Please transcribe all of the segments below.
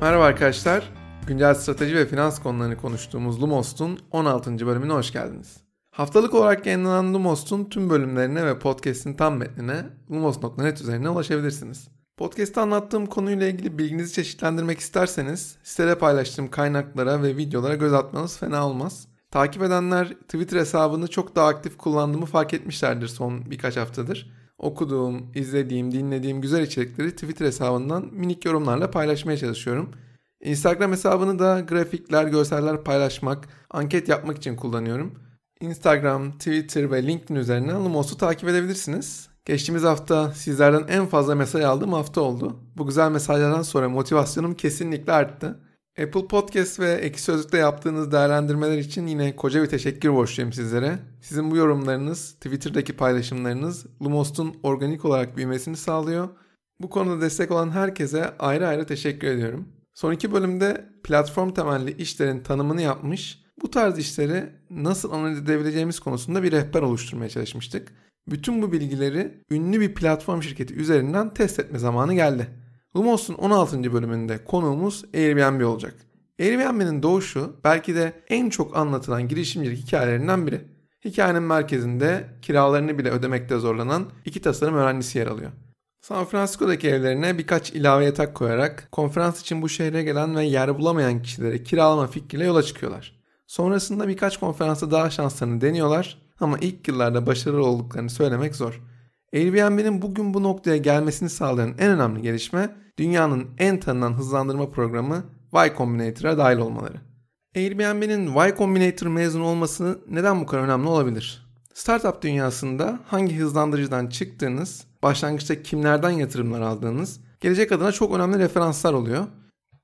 Merhaba arkadaşlar. Güncel strateji ve finans konularını konuştuğumuz Lumos'un 16. bölümüne hoş geldiniz. Haftalık olarak yayınlanan Lumos'un tüm bölümlerine ve podcast'in tam metnine lumos.net üzerine ulaşabilirsiniz. Podcast'ta anlattığım konuyla ilgili bilginizi çeşitlendirmek isterseniz sitede paylaştığım kaynaklara ve videolara göz atmanız fena olmaz. Takip edenler Twitter hesabını çok daha aktif kullandığımı fark etmişlerdir son birkaç haftadır. Okuduğum, izlediğim, dinlediğim güzel içerikleri Twitter hesabından minik yorumlarla paylaşmaya çalışıyorum. Instagram hesabını da grafikler, görseller paylaşmak, anket yapmak için kullanıyorum. Instagram, Twitter ve LinkedIn üzerinden Lumos'u takip edebilirsiniz. Geçtiğimiz hafta sizlerden en fazla mesaj aldığım hafta oldu. Bu güzel mesajlardan sonra motivasyonum kesinlikle arttı. Apple Podcast ve Ekşi Sözlük'te yaptığınız değerlendirmeler için yine koca bir teşekkür borçluyum sizlere. Sizin bu yorumlarınız, Twitter'daki paylaşımlarınız Lumos'un organik olarak büyümesini sağlıyor. Bu konuda destek olan herkese ayrı ayrı teşekkür ediyorum. Son iki bölümde platform temelli işlerin tanımını yapmış, bu tarz işleri nasıl analiz edebileceğimiz konusunda bir rehber oluşturmaya çalışmıştık. Bütün bu bilgileri ünlü bir platform şirketi üzerinden test etme zamanı geldi. Lumos'un 16. bölümünde konuğumuz Airbnb olacak. Airbnb'nin doğuşu belki de en çok anlatılan girişimcilik hikayelerinden biri. Hikayenin merkezinde kiralarını bile ödemekte zorlanan iki tasarım öğrencisi yer alıyor. San Francisco'daki evlerine birkaç ilave yatak koyarak konferans için bu şehre gelen ve yer bulamayan kişilere kiralama fikriyle yola çıkıyorlar. Sonrasında birkaç konferansta daha şanslarını deniyorlar ama ilk yıllarda başarılı olduklarını söylemek zor. Airbnb'nin bugün bu noktaya gelmesini sağlayan en önemli gelişme dünyanın en tanınan hızlandırma programı Y Combinator'a dahil olmaları. Airbnb'nin Y Combinator mezun olması neden bu kadar önemli olabilir? Startup dünyasında hangi hızlandırıcıdan çıktığınız, başlangıçta kimlerden yatırımlar aldığınız, gelecek adına çok önemli referanslar oluyor.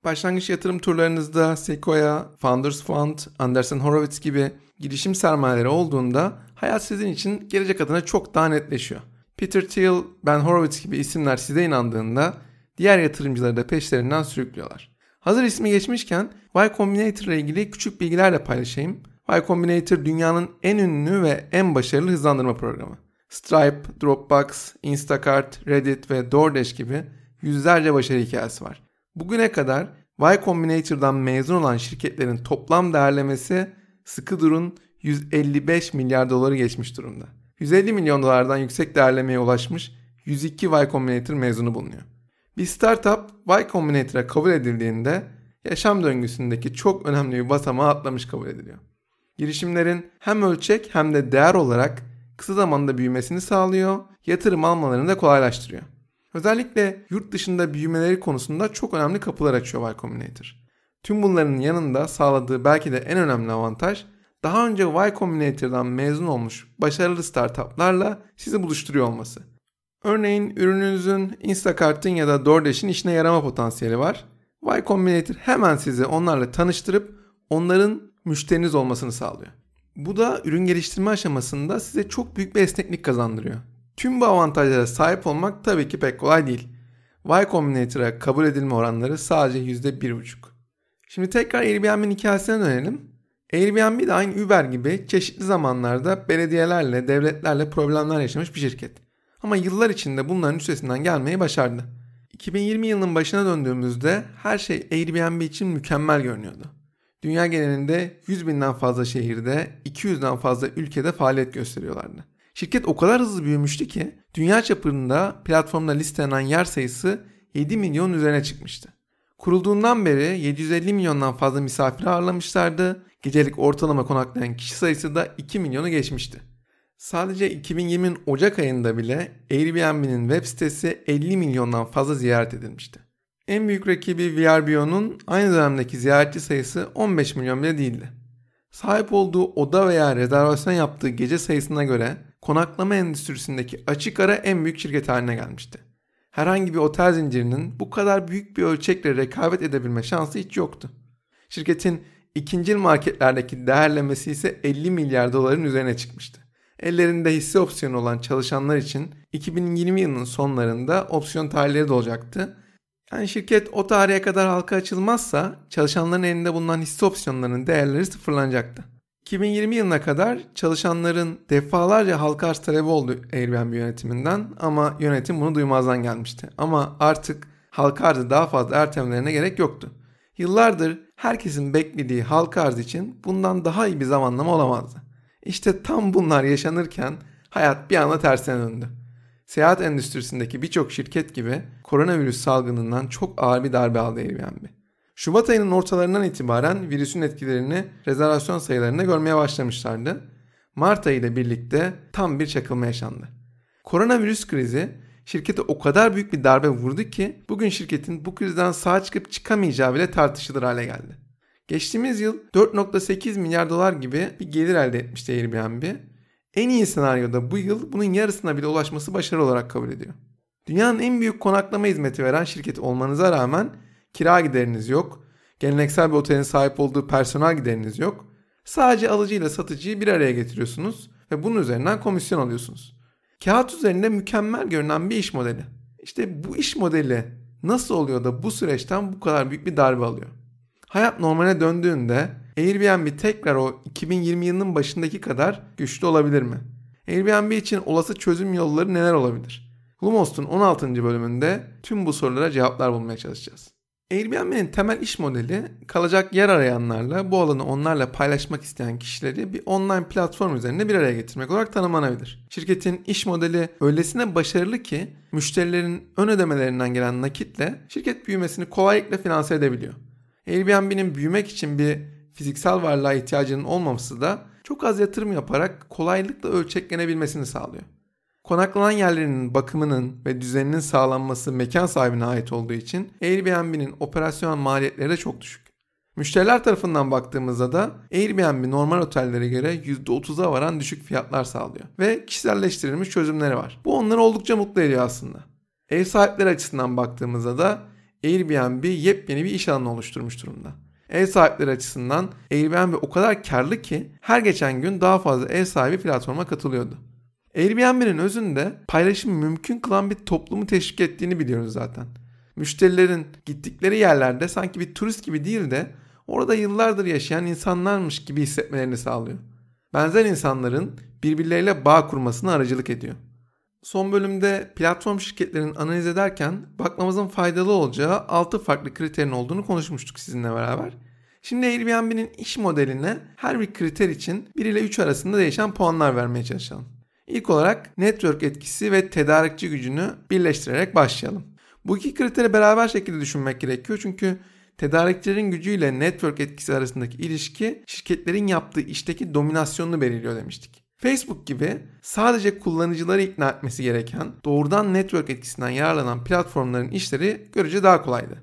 Başlangıç yatırım turlarınızda Sequoia, Founders Fund, Anderson Horowitz gibi girişim sermayeleri olduğunda hayat sizin için gelecek adına çok daha netleşiyor. Peter Thiel, Ben Horowitz gibi isimler size inandığında diğer yatırımcıları da peşlerinden sürüklüyorlar. Hazır ismi geçmişken Y Combinator ile ilgili küçük bilgilerle paylaşayım. Y Combinator dünyanın en ünlü ve en başarılı hızlandırma programı. Stripe, Dropbox, Instacart, Reddit ve DoorDash gibi yüzlerce başarı hikayesi var. Bugüne kadar Y Combinator'dan mezun olan şirketlerin toplam değerlemesi sıkı durun 155 milyar doları geçmiş durumda. 150 milyon dolardan yüksek değerlemeye ulaşmış 102 Y Combinator mezunu bulunuyor. Bir startup Y Combinator'a kabul edildiğinde yaşam döngüsündeki çok önemli bir basamağı atlamış kabul ediliyor. Girişimlerin hem ölçek hem de değer olarak kısa zamanda büyümesini sağlıyor, yatırım almalarını da kolaylaştırıyor. Özellikle yurt dışında büyümeleri konusunda çok önemli kapılar açıyor Y Combinator. Tüm bunların yanında sağladığı belki de en önemli avantaj daha önce Y Combinator'dan mezun olmuş başarılı startuplarla sizi buluşturuyor olması. Örneğin ürününüzün Instacart'ın ya da DoorDash'in işine yarama potansiyeli var. Y Combinator hemen sizi onlarla tanıştırıp onların müşteriniz olmasını sağlıyor. Bu da ürün geliştirme aşamasında size çok büyük bir esneklik kazandırıyor. Tüm bu avantajlara sahip olmak tabii ki pek kolay değil. Y Combinator'a kabul edilme oranları sadece %1,5. Şimdi tekrar Airbnb'nin hikayesine dönelim. Airbnb de aynı Uber gibi çeşitli zamanlarda belediyelerle, devletlerle problemler yaşamış bir şirket. Ama yıllar içinde bunların üstesinden gelmeyi başardı. 2020 yılının başına döndüğümüzde her şey Airbnb için mükemmel görünüyordu. Dünya genelinde 100 binden fazla şehirde, 200'den fazla ülkede faaliyet gösteriyorlardı. Şirket o kadar hızlı büyümüştü ki dünya çapında platformda listelenen yer sayısı 7 milyon üzerine çıkmıştı. Kurulduğundan beri 750 milyondan fazla misafir ağırlamışlardı. Gecelik ortalama konaklayan kişi sayısı da 2 milyonu geçmişti. Sadece 2020'nin Ocak ayında bile Airbnb'nin web sitesi 50 milyondan fazla ziyaret edilmişti. En büyük rakibi VRBO'nun aynı dönemdeki ziyaretçi sayısı 15 milyon bile değildi. Sahip olduğu oda veya rezervasyon yaptığı gece sayısına göre konaklama endüstrisindeki açık ara en büyük şirket haline gelmişti. Herhangi bir otel zincirinin bu kadar büyük bir ölçekle rekabet edebilme şansı hiç yoktu. Şirketin ikinci marketlerdeki değerlemesi ise 50 milyar doların üzerine çıkmıştı. Ellerinde hisse opsiyonu olan çalışanlar için 2020 yılının sonlarında opsiyon tarihleri de olacaktı. Yani şirket o tarihe kadar halka açılmazsa çalışanların elinde bulunan hisse opsiyonlarının değerleri sıfırlanacaktı. 2020 yılına kadar çalışanların defalarca halka arz talebi oldu Airbnb yönetiminden ama yönetim bunu duymazdan gelmişti. Ama artık halka arzı daha fazla ertelemelerine gerek yoktu. Yıllardır herkesin beklediği halka arz için bundan daha iyi bir zamanlama olamazdı. İşte tam bunlar yaşanırken hayat bir anda tersine döndü. Seyahat endüstrisindeki birçok şirket gibi koronavirüs salgınından çok ağır bir darbe aldı Airbnb. Şubat ayının ortalarından itibaren virüsün etkilerini rezervasyon sayılarında görmeye başlamışlardı. Mart ayı ile birlikte tam bir çakılma yaşandı. Koronavirüs krizi şirkete o kadar büyük bir darbe vurdu ki bugün şirketin bu krizden sağ çıkıp çıkamayacağı bile tartışılır hale geldi. Geçtiğimiz yıl 4.8 milyar dolar gibi bir gelir elde etmişti Airbnb. En iyi senaryoda bu yıl bunun yarısına bile ulaşması başarı olarak kabul ediyor. Dünyanın en büyük konaklama hizmeti veren şirket olmanıza rağmen kira gideriniz yok, geleneksel bir otelin sahip olduğu personel gideriniz yok. Sadece alıcı ile satıcıyı bir araya getiriyorsunuz ve bunun üzerinden komisyon alıyorsunuz. Kağıt üzerinde mükemmel görünen bir iş modeli. İşte bu iş modeli nasıl oluyor da bu süreçten bu kadar büyük bir darbe alıyor? Hayat normale döndüğünde Airbnb tekrar o 2020 yılının başındaki kadar güçlü olabilir mi? Airbnb için olası çözüm yolları neler olabilir? Lumos'un 16. bölümünde tüm bu sorulara cevaplar bulmaya çalışacağız. Airbnb'nin temel iş modeli kalacak yer arayanlarla bu alanı onlarla paylaşmak isteyen kişileri bir online platform üzerinde bir araya getirmek olarak tanımlanabilir. Şirketin iş modeli öylesine başarılı ki müşterilerin ön ödemelerinden gelen nakitle şirket büyümesini kolaylıkla finanse edebiliyor. Airbnb'nin büyümek için bir fiziksel varlığa ihtiyacının olmaması da çok az yatırım yaparak kolaylıkla ölçeklenebilmesini sağlıyor. Konaklanan yerlerinin bakımının ve düzeninin sağlanması mekan sahibine ait olduğu için Airbnb'nin operasyon maliyetleri de çok düşük. Müşteriler tarafından baktığımızda da Airbnb normal otellere göre %30'a varan düşük fiyatlar sağlıyor ve kişiselleştirilmiş çözümleri var. Bu onları oldukça mutlu ediyor aslında. Ev sahipleri açısından baktığımızda da Airbnb yepyeni bir iş alanı oluşturmuş durumda. Ev sahipleri açısından Airbnb o kadar karlı ki her geçen gün daha fazla ev sahibi platforma katılıyordu. Airbnb'nin özünde paylaşımı mümkün kılan bir toplumu teşvik ettiğini biliyoruz zaten. Müşterilerin gittikleri yerlerde sanki bir turist gibi değil de orada yıllardır yaşayan insanlarmış gibi hissetmelerini sağlıyor. Benzer insanların birbirleriyle bağ kurmasına aracılık ediyor. Son bölümde platform şirketlerin analiz ederken bakmamızın faydalı olacağı 6 farklı kriterin olduğunu konuşmuştuk sizinle beraber. Şimdi Airbnb'nin iş modeline her bir kriter için 1 ile 3 arasında değişen puanlar vermeye çalışalım. İlk olarak network etkisi ve tedarikçi gücünü birleştirerek başlayalım. Bu iki kriteri beraber şekilde düşünmek gerekiyor çünkü tedarikçilerin gücüyle network etkisi arasındaki ilişki şirketlerin yaptığı işteki dominasyonunu belirliyor demiştik. Facebook gibi sadece kullanıcıları ikna etmesi gereken doğrudan network etkisinden yararlanan platformların işleri görece daha kolaydı.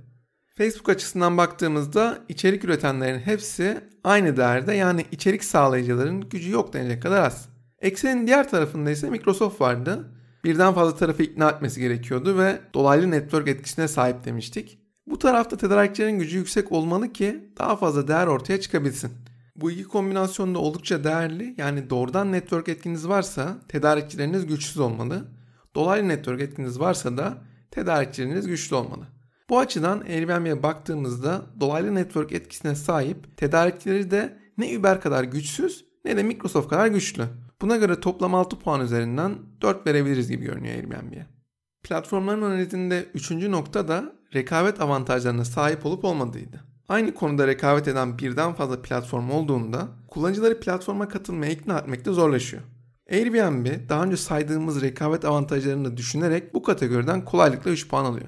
Facebook açısından baktığımızda içerik üretenlerin hepsi aynı değerde yani içerik sağlayıcıların gücü yok denecek kadar az. Eksenin diğer tarafında ise Microsoft vardı. Birden fazla tarafı ikna etmesi gerekiyordu ve dolaylı network etkisine sahip demiştik. Bu tarafta tedarikçilerin gücü yüksek olmalı ki daha fazla değer ortaya çıkabilsin. Bu iki kombinasyon da oldukça değerli. Yani doğrudan network etkiniz varsa tedarikçileriniz güçsüz olmalı. Dolaylı network etkiniz varsa da tedarikçileriniz güçlü olmalı. Bu açıdan Airbnb'ye baktığımızda dolaylı network etkisine sahip tedarikçileri de ne Uber kadar güçsüz ne de Microsoft kadar güçlü. Buna göre toplam 6 puan üzerinden 4 verebiliriz gibi görünüyor Airbnb'ye. Platformların analizinde 3. nokta da rekabet avantajlarına sahip olup olmadığıydı. Aynı konuda rekabet eden birden fazla platform olduğunda kullanıcıları platforma katılmaya ikna etmek de zorlaşıyor. Airbnb daha önce saydığımız rekabet avantajlarını düşünerek bu kategoriden kolaylıkla 3 puan alıyor.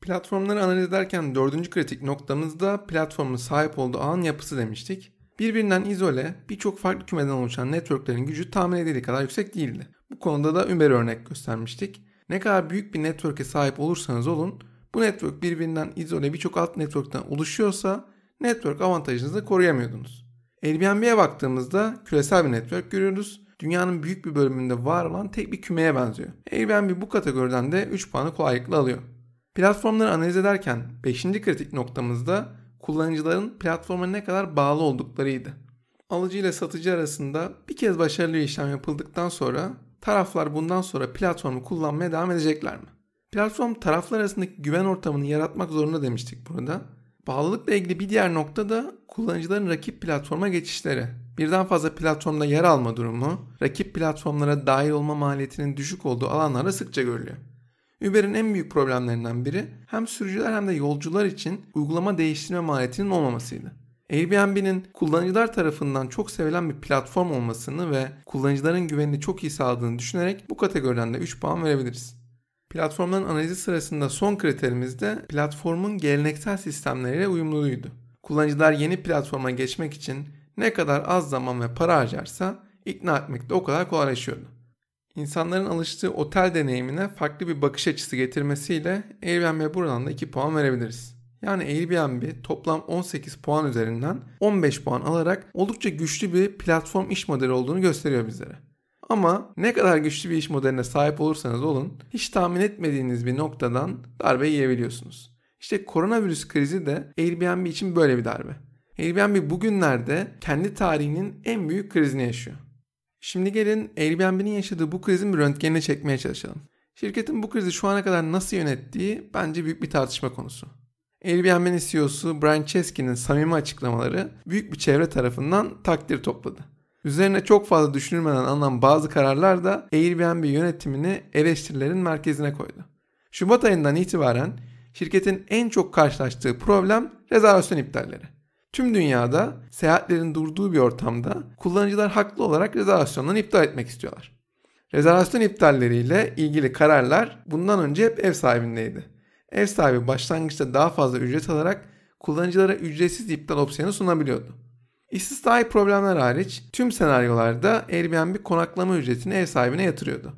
Platformları analiz ederken dördüncü kritik noktamızda platformun sahip olduğu ağın yapısı demiştik. Birbirinden izole, birçok farklı kümeden oluşan networklerin gücü tahmin edildiği kadar yüksek değildi. Bu konuda da Uber örnek göstermiştik. Ne kadar büyük bir network'e sahip olursanız olun, bu network birbirinden izole birçok alt network'ten oluşuyorsa network avantajınızı koruyamıyordunuz. Airbnb'ye baktığımızda küresel bir network görüyoruz. Dünyanın büyük bir bölümünde var olan tek bir kümeye benziyor. Airbnb bu kategoriden de 3 puanı kolaylıkla alıyor. Platformları analiz ederken 5. kritik noktamızda kullanıcıların platforma ne kadar bağlı olduklarıydı. Alıcı ile satıcı arasında bir kez başarılı işlem yapıldıktan sonra taraflar bundan sonra platformu kullanmaya devam edecekler mi? Platform taraflar arasındaki güven ortamını yaratmak zorunda demiştik burada. Bağlılıkla ilgili bir diğer nokta da kullanıcıların rakip platforma geçişleri. Birden fazla platformda yer alma durumu, rakip platformlara dahil olma maliyetinin düşük olduğu alanlarda sıkça görülüyor. Uber'in en büyük problemlerinden biri hem sürücüler hem de yolcular için uygulama değiştirme maliyetinin olmamasıydı. Airbnb'nin kullanıcılar tarafından çok sevilen bir platform olmasını ve kullanıcıların güvenini çok iyi sağladığını düşünerek bu kategoriden de 3 puan verebiliriz. Platformların analizi sırasında son kriterimiz de platformun geleneksel sistemleriyle uyumluluğuydu. Kullanıcılar yeni platforma geçmek için ne kadar az zaman ve para harcarsa ikna etmek de o kadar kolaylaşıyordu. İnsanların alıştığı otel deneyimine farklı bir bakış açısı getirmesiyle Airbnb buradan da 2 puan verebiliriz. Yani Airbnb toplam 18 puan üzerinden 15 puan alarak oldukça güçlü bir platform iş modeli olduğunu gösteriyor bizlere. Ama ne kadar güçlü bir iş modeline sahip olursanız olun hiç tahmin etmediğiniz bir noktadan darbe yiyebiliyorsunuz. İşte koronavirüs krizi de Airbnb için böyle bir darbe. Airbnb bugünlerde kendi tarihinin en büyük krizini yaşıyor. Şimdi gelin Airbnb'nin yaşadığı bu krizin bir röntgenini çekmeye çalışalım. Şirketin bu krizi şu ana kadar nasıl yönettiği bence büyük bir tartışma konusu. Airbnb'nin CEO'su Brian Chesky'nin samimi açıklamaları büyük bir çevre tarafından takdir topladı. Üzerine çok fazla düşünülmeden alınan bazı kararlar da Airbnb yönetimini eleştirilerin merkezine koydu. Şubat ayından itibaren şirketin en çok karşılaştığı problem rezervasyon iptalleri. Tüm dünyada seyahatlerin durduğu bir ortamda kullanıcılar haklı olarak rezervasyonlarını iptal etmek istiyorlar. Rezervasyon iptalleriyle ilgili kararlar bundan önce hep ev sahibindeydi. Ev sahibi başlangıçta daha fazla ücret alarak kullanıcılara ücretsiz iptal opsiyonu sunabiliyordu. İstisnai problemler hariç tüm senaryolarda Airbnb konaklama ücretini ev sahibine yatırıyordu.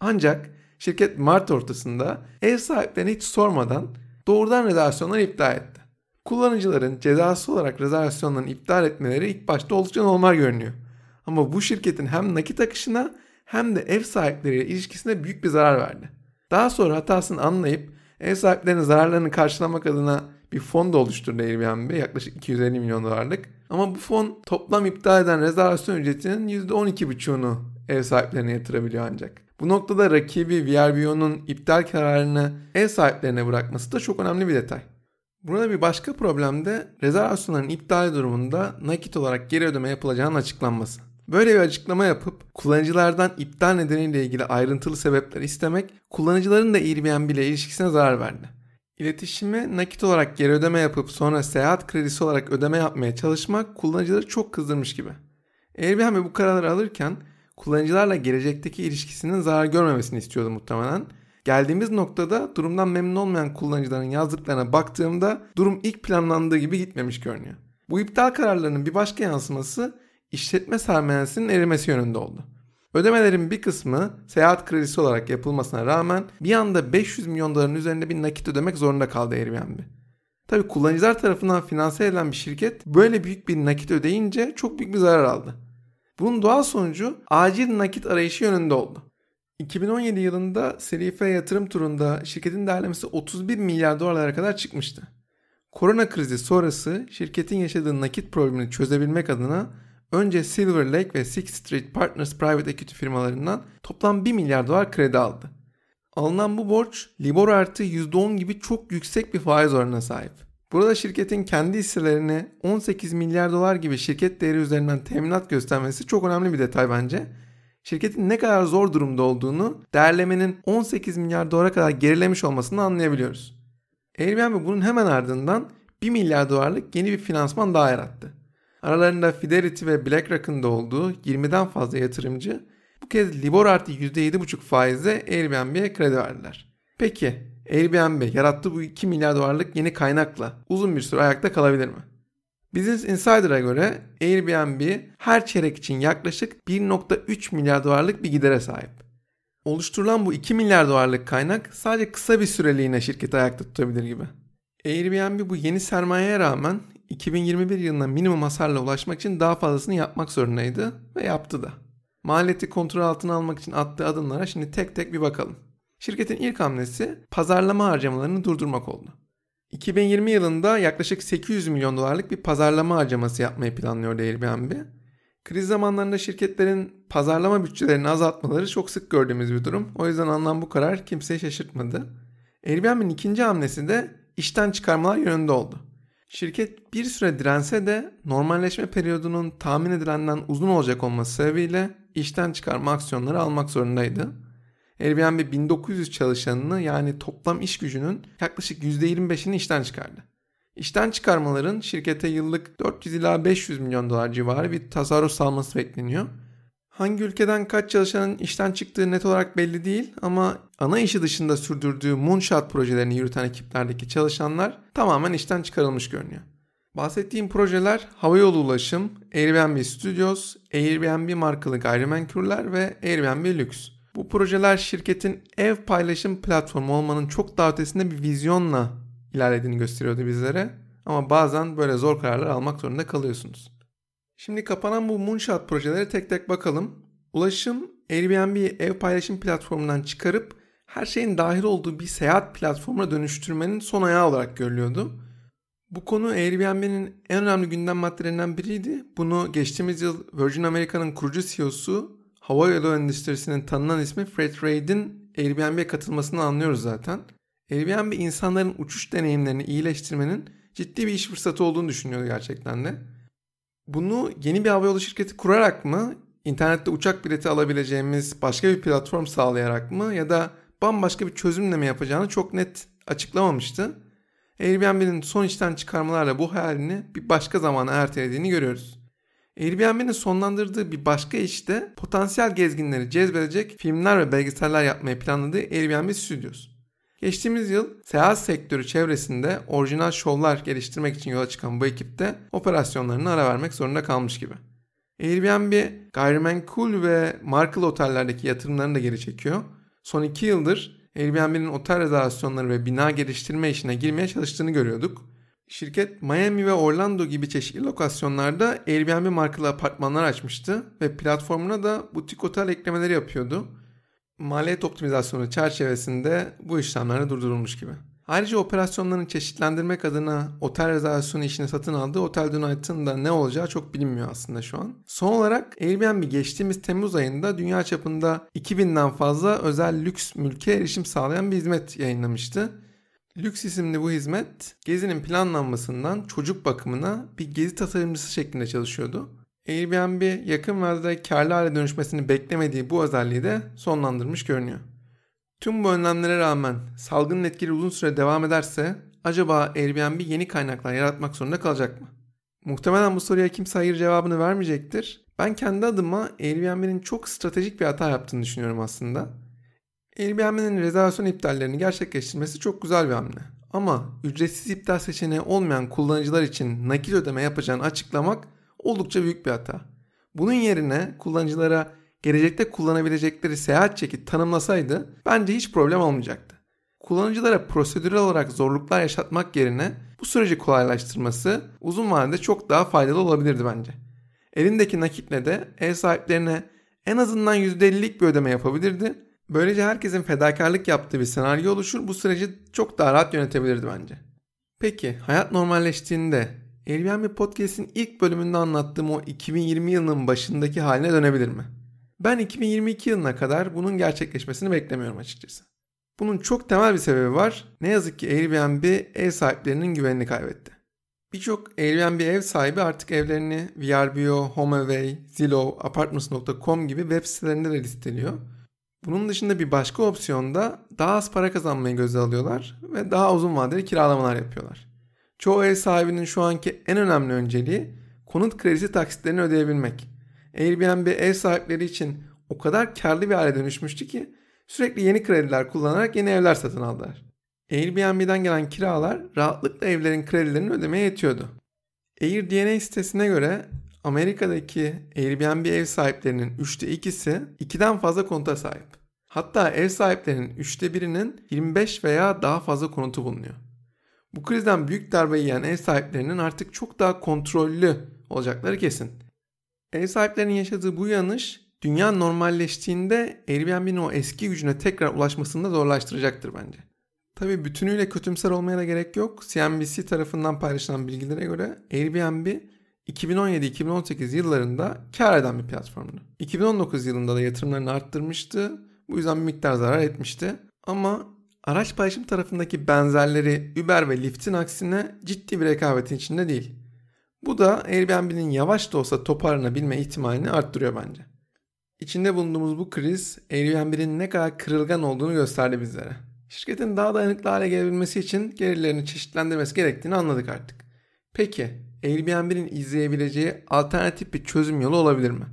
Ancak şirket Mart ortasında ev sahiplerine hiç sormadan doğrudan rezervasyonları iptal etti. Kullanıcıların cezası olarak rezervasyonlarını iptal etmeleri ilk başta oldukça normal görünüyor. Ama bu şirketin hem nakit akışına hem de ev sahipleriyle ilişkisine büyük bir zarar verdi. Daha sonra hatasını anlayıp ev sahiplerinin zararlarını karşılamak adına bir fon da oluşturdu Airbnb yaklaşık 250 milyon dolarlık. Ama bu fon toplam iptal eden rezervasyon ücretinin %12,5'unu ev sahiplerine yatırabiliyor ancak. Bu noktada rakibi VRBO'nun iptal kararını ev sahiplerine bırakması da çok önemli bir detay. Burada bir başka problem de rezervasyonların iptal durumunda nakit olarak geri ödeme yapılacağının açıklanması. Böyle bir açıklama yapıp kullanıcılardan iptal nedeniyle ilgili ayrıntılı sebepler istemek kullanıcıların da Airbnb ile ilişkisine zarar verdi. İletişime nakit olarak geri ödeme yapıp sonra seyahat kredisi olarak ödeme yapmaya çalışmak kullanıcıları çok kızdırmış gibi. Airbnb bu kararları alırken kullanıcılarla gelecekteki ilişkisinin zarar görmemesini istiyordu muhtemelen. Geldiğimiz noktada durumdan memnun olmayan kullanıcıların yazdıklarına baktığımda durum ilk planlandığı gibi gitmemiş görünüyor. Bu iptal kararlarının bir başka yansıması işletme sermayesinin erimesi yönünde oldu. Ödemelerin bir kısmı seyahat kredisi olarak yapılmasına rağmen bir anda 500 milyon doların üzerinde bir nakit ödemek zorunda kaldı Airbnb. Tabi kullanıcılar tarafından finanse edilen bir şirket böyle büyük bir nakit ödeyince çok büyük bir zarar aldı. Bunun doğal sonucu acil nakit arayışı yönünde oldu. 2017 yılında seri F yatırım turunda şirketin değerlemesi 31 milyar dolarlara kadar çıkmıştı. Korona krizi sonrası şirketin yaşadığı nakit problemini çözebilmek adına önce Silver Lake ve Sixth Street Partners Private Equity firmalarından toplam 1 milyar dolar kredi aldı. Alınan bu borç Libor artı %10 gibi çok yüksek bir faiz oranına sahip. Burada şirketin kendi hisselerini 18 milyar dolar gibi şirket değeri üzerinden teminat göstermesi çok önemli bir detay bence. Şirketin ne kadar zor durumda olduğunu değerlemenin 18 milyar dolara kadar gerilemiş olmasını anlayabiliyoruz. Airbnb bunun hemen ardından 1 milyar dolarlık yeni bir finansman daha yarattı. Aralarında Fidelity ve BlackRock'ın da olduğu 20'den fazla yatırımcı bu kez Libor artı %7,5 faizle Airbnb'ye kredi verdiler. Peki Airbnb yarattığı bu 2 milyar dolarlık yeni kaynakla uzun bir süre ayakta kalabilir mi? Business Insider'a göre Airbnb her çeyrek için yaklaşık 1.3 milyar dolarlık bir gidere sahip. Oluşturulan bu 2 milyar dolarlık kaynak sadece kısa bir süreliğine şirketi ayakta tutabilir gibi. Airbnb bu yeni sermayeye rağmen 2021 yılına minimum hasarla ulaşmak için daha fazlasını yapmak zorundaydı ve yaptı da. Maliyeti kontrol altına almak için attığı adımlara şimdi tek tek bir bakalım. Şirketin ilk hamlesi pazarlama harcamalarını durdurmak oldu. 2020 yılında yaklaşık 800 milyon dolarlık bir pazarlama harcaması yapmayı planlıyordu Airbnb. Kriz zamanlarında şirketlerin pazarlama bütçelerini azaltmaları çok sık gördüğümüz bir durum. O yüzden alınan bu karar kimseyi şaşırtmadı. Airbnb'nin ikinci hamlesi de işten çıkarmalar yönünde oldu. Şirket bir süre dirense de normalleşme periyodunun tahmin edilenden uzun olacak olması sebebiyle işten çıkarma aksiyonları almak zorundaydı. Airbnb 1900 çalışanını yani toplam iş gücünün yaklaşık %25'ini işten çıkardı. İşten çıkarmaların şirkete yıllık 400 ila 500 milyon dolar civarı bir tasarruf sağlaması bekleniyor. Hangi ülkeden kaç çalışanın işten çıktığı net olarak belli değil ama ana işi dışında sürdürdüğü moonshot projelerini yürüten ekiplerdeki çalışanlar tamamen işten çıkarılmış görünüyor. Bahsettiğim projeler havayolu ulaşım, Airbnb Studios, Airbnb markalı gayrimenkuller ve Airbnb Lüks. Bu projeler şirketin ev paylaşım platformu olmanın çok daha ötesinde bir vizyonla ilerlediğini gösteriyordu bizlere. Ama bazen böyle zor kararlar almak zorunda kalıyorsunuz. Şimdi kapanan bu Moonshot projeleri tek tek bakalım. Ulaşım Airbnb ev paylaşım platformundan çıkarıp her şeyin dahil olduğu bir seyahat platformuna dönüştürmenin son ayağı olarak görülüyordu. Bu konu Airbnb'nin en önemli gündem maddelerinden biriydi. Bunu geçtiğimiz yıl Virgin America'nın kurucu CEO'su havayolu endüstrisinin tanınan ismi Fred Reid'in Airbnb'ye katılmasını anlıyoruz zaten. Airbnb insanların uçuş deneyimlerini iyileştirmenin ciddi bir iş fırsatı olduğunu düşünüyordu gerçekten de. Bunu yeni bir havayolu şirketi kurarak mı, internette uçak bileti alabileceğimiz başka bir platform sağlayarak mı ya da bambaşka bir çözümle mi yapacağını çok net açıklamamıştı. Airbnb'nin son işten çıkarmalarla bu hayalini bir başka zamana ertelediğini görüyoruz. Airbnb'nin sonlandırdığı bir başka işte potansiyel gezginleri cezbedecek filmler ve belgeseller yapmayı planladığı Airbnb Studios. Geçtiğimiz yıl seyahat sektörü çevresinde orijinal şovlar geliştirmek için yola çıkan bu ekipte operasyonlarını ara vermek zorunda kalmış gibi. Airbnb gayrimenkul ve markalı otellerdeki yatırımlarını da geri çekiyor. Son iki yıldır Airbnb'nin otel rezervasyonları ve bina geliştirme işine girmeye çalıştığını görüyorduk. Şirket Miami ve Orlando gibi çeşitli lokasyonlarda Airbnb markalı apartmanlar açmıştı ve platformuna da butik otel eklemeleri yapıyordu. Maliyet optimizasyonu çerçevesinde bu işlemler durdurulmuş gibi. Ayrıca operasyonlarını çeşitlendirmek adına otel rezervasyonu işini satın aldığı Otel United'ın da ne olacağı çok bilinmiyor aslında şu an. Son olarak Airbnb geçtiğimiz Temmuz ayında dünya çapında 2000'den fazla özel lüks mülke erişim sağlayan bir hizmet yayınlamıştı. Lüks isimli bu hizmet gezinin planlanmasından çocuk bakımına bir gezi tasarımcısı şeklinde çalışıyordu. Airbnb yakın vadede karlı hale dönüşmesini beklemediği bu özelliği de sonlandırmış görünüyor. Tüm bu önlemlere rağmen salgının etkileri uzun süre devam ederse acaba Airbnb yeni kaynaklar yaratmak zorunda kalacak mı? Muhtemelen bu soruya kimse hayır cevabını vermeyecektir. Ben kendi adıma Airbnb'nin çok stratejik bir hata yaptığını düşünüyorum aslında. Airbnb'nin rezervasyon iptallerini gerçekleştirmesi çok güzel bir hamle. Ama ücretsiz iptal seçeneği olmayan kullanıcılar için nakit ödeme yapacağını açıklamak oldukça büyük bir hata. Bunun yerine kullanıcılara gelecekte kullanabilecekleri seyahat çeki tanımlasaydı bence hiç problem olmayacaktı. Kullanıcılara prosedürel olarak zorluklar yaşatmak yerine bu süreci kolaylaştırması uzun vadede çok daha faydalı olabilirdi bence. Elindeki nakitle de ev sahiplerine en azından %50'lik bir ödeme yapabilirdi. Böylece herkesin fedakarlık yaptığı bir senaryo oluşur bu süreci çok daha rahat yönetebilirdi bence. Peki hayat normalleştiğinde Airbnb Podcast'in ilk bölümünde anlattığım o 2020 yılının başındaki haline dönebilir mi? Ben 2022 yılına kadar bunun gerçekleşmesini beklemiyorum açıkçası. Bunun çok temel bir sebebi var. Ne yazık ki Airbnb ev sahiplerinin güvenini kaybetti. Birçok Airbnb ev sahibi artık evlerini VRBO, HomeAway, Zillow, Apartments.com gibi web sitelerinde de listeliyor. Bunun dışında bir başka opsiyonda daha az para kazanmayı göze alıyorlar ve daha uzun vadeli kiralamalar yapıyorlar. Çoğu ev sahibinin şu anki en önemli önceliği konut kredisi taksitlerini ödeyebilmek. Airbnb ev sahipleri için o kadar karlı bir hale dönüşmüştü ki sürekli yeni krediler kullanarak yeni evler satın aldılar. Airbnb'den gelen kiralar rahatlıkla evlerin kredilerini ödemeye yetiyordu. AirDNA sitesine göre Amerika'daki Airbnb ev sahiplerinin üçte ikisi 2'den fazla konuta sahip. Hatta ev sahiplerinin üçte birinin 25 veya daha fazla konutu bulunuyor. Bu krizden büyük darbe yiyen ev sahiplerinin artık çok daha kontrollü olacakları kesin. Ev sahiplerinin yaşadığı bu yanış dünya normalleştiğinde Airbnb'nin o eski gücüne tekrar ulaşmasını da zorlaştıracaktır bence. Tabi bütünüyle kötümser olmaya da gerek yok. CNBC tarafından paylaşılan bilgilere göre Airbnb 2017-2018 yıllarında kar eden bir platformdu. 2019 yılında da yatırımlarını arttırmıştı. Bu yüzden bir miktar zarar etmişti. Ama araç paylaşım tarafındaki benzerleri Uber ve Lyft'in aksine ciddi bir rekabetin içinde değil. Bu da Airbnb'nin yavaş da olsa toparlanabilme ihtimalini arttırıyor bence. İçinde bulunduğumuz bu kriz Airbnb'nin ne kadar kırılgan olduğunu gösterdi bizlere. Şirketin daha dayanıklı hale gelebilmesi için gelirlerini çeşitlendirmesi gerektiğini anladık artık. Peki Airbnb'nin izleyebileceği alternatif bir çözüm yolu olabilir mi?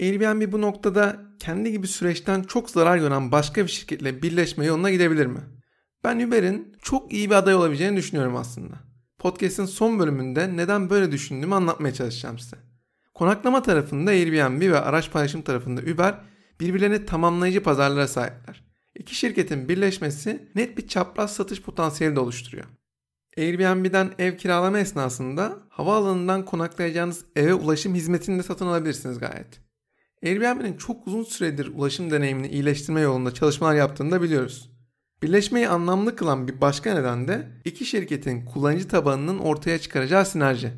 Airbnb bu noktada kendi gibi süreçten çok zarar gören başka bir şirketle birleşme yoluna gidebilir mi? Ben Uber'in çok iyi bir aday olabileceğini düşünüyorum aslında. Podcast'in son bölümünde neden böyle düşündüğümü anlatmaya çalışacağım size. Konaklama tarafında Airbnb ve araç paylaşım tarafında Uber birbirlerini tamamlayıcı pazarlara sahipler. İki şirketin birleşmesi net bir çapraz satış potansiyeli de oluşturuyor. Airbnb'den ev kiralama esnasında havaalanından konaklayacağınız eve ulaşım hizmetini de satın alabilirsiniz gayet. Airbnb'nin çok uzun süredir ulaşım deneyimini iyileştirme yolunda çalışmalar yaptığını da biliyoruz. Birleşmeyi anlamlı kılan bir başka neden de iki şirketin kullanıcı tabanının ortaya çıkaracağı sinerji.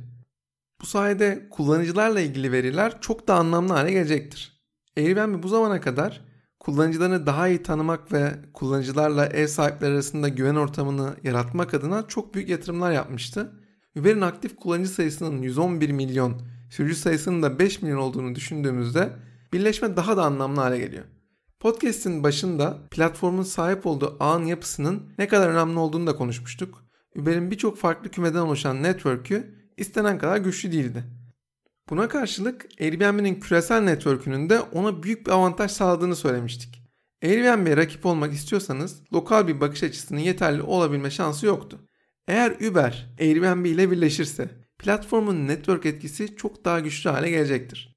Bu sayede kullanıcılarla ilgili veriler çok daha anlamlı hale gelecektir. Airbnb bu zamana kadar kullanıcılarını daha iyi tanımak ve kullanıcılarla ev sahipleri arasında güven ortamını yaratmak adına çok büyük yatırımlar yapmıştı. Uber'in aktif kullanıcı sayısının 111 milyon, sürücü sayısının da 5 milyon olduğunu düşündüğümüzde birleşme daha da anlamlı hale geliyor. Podcast'in başında platformun sahip olduğu ağın yapısının ne kadar önemli olduğunu da konuşmuştuk. Uber'in birçok farklı kümeden oluşan network'ü istenen kadar güçlü değildi. Buna karşılık Airbnb'nin küresel network'ünün de ona büyük bir avantaj sağladığını söylemiştik. Airbnb'ye rakip olmak istiyorsanız lokal bir bakış açısının yeterli olabilme şansı yoktu. Eğer Uber Airbnb ile birleşirse platformun network etkisi çok daha güçlü hale gelecektir.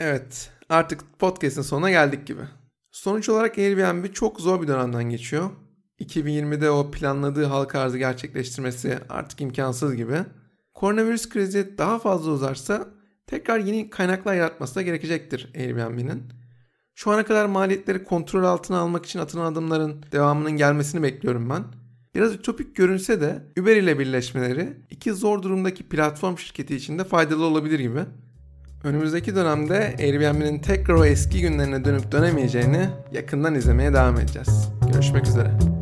Evet, artık podcast'in sonuna geldik gibi. Sonuç olarak Airbnb çok zor bir dönemden geçiyor. 2020'de o planladığı halka arzı gerçekleştirmesi artık imkansız gibi. Koronavirüs krizi daha fazla uzarsa tekrar yeni kaynaklar yaratması da gerekecektir Airbnb'nin. Şu ana kadar maliyetleri kontrol altına almak için atılan adımların devamının gelmesini bekliyorum ben. Biraz ütopik görünse de Uber ile birleşmeleri iki zor durumdaki platform şirketi için de faydalı olabilir gibi. Önümüzdeki dönemde Airbnb'nin tekrar o eski günlerine dönüp dönemeyeceğini yakından izlemeye devam edeceğiz. Görüşmek üzere.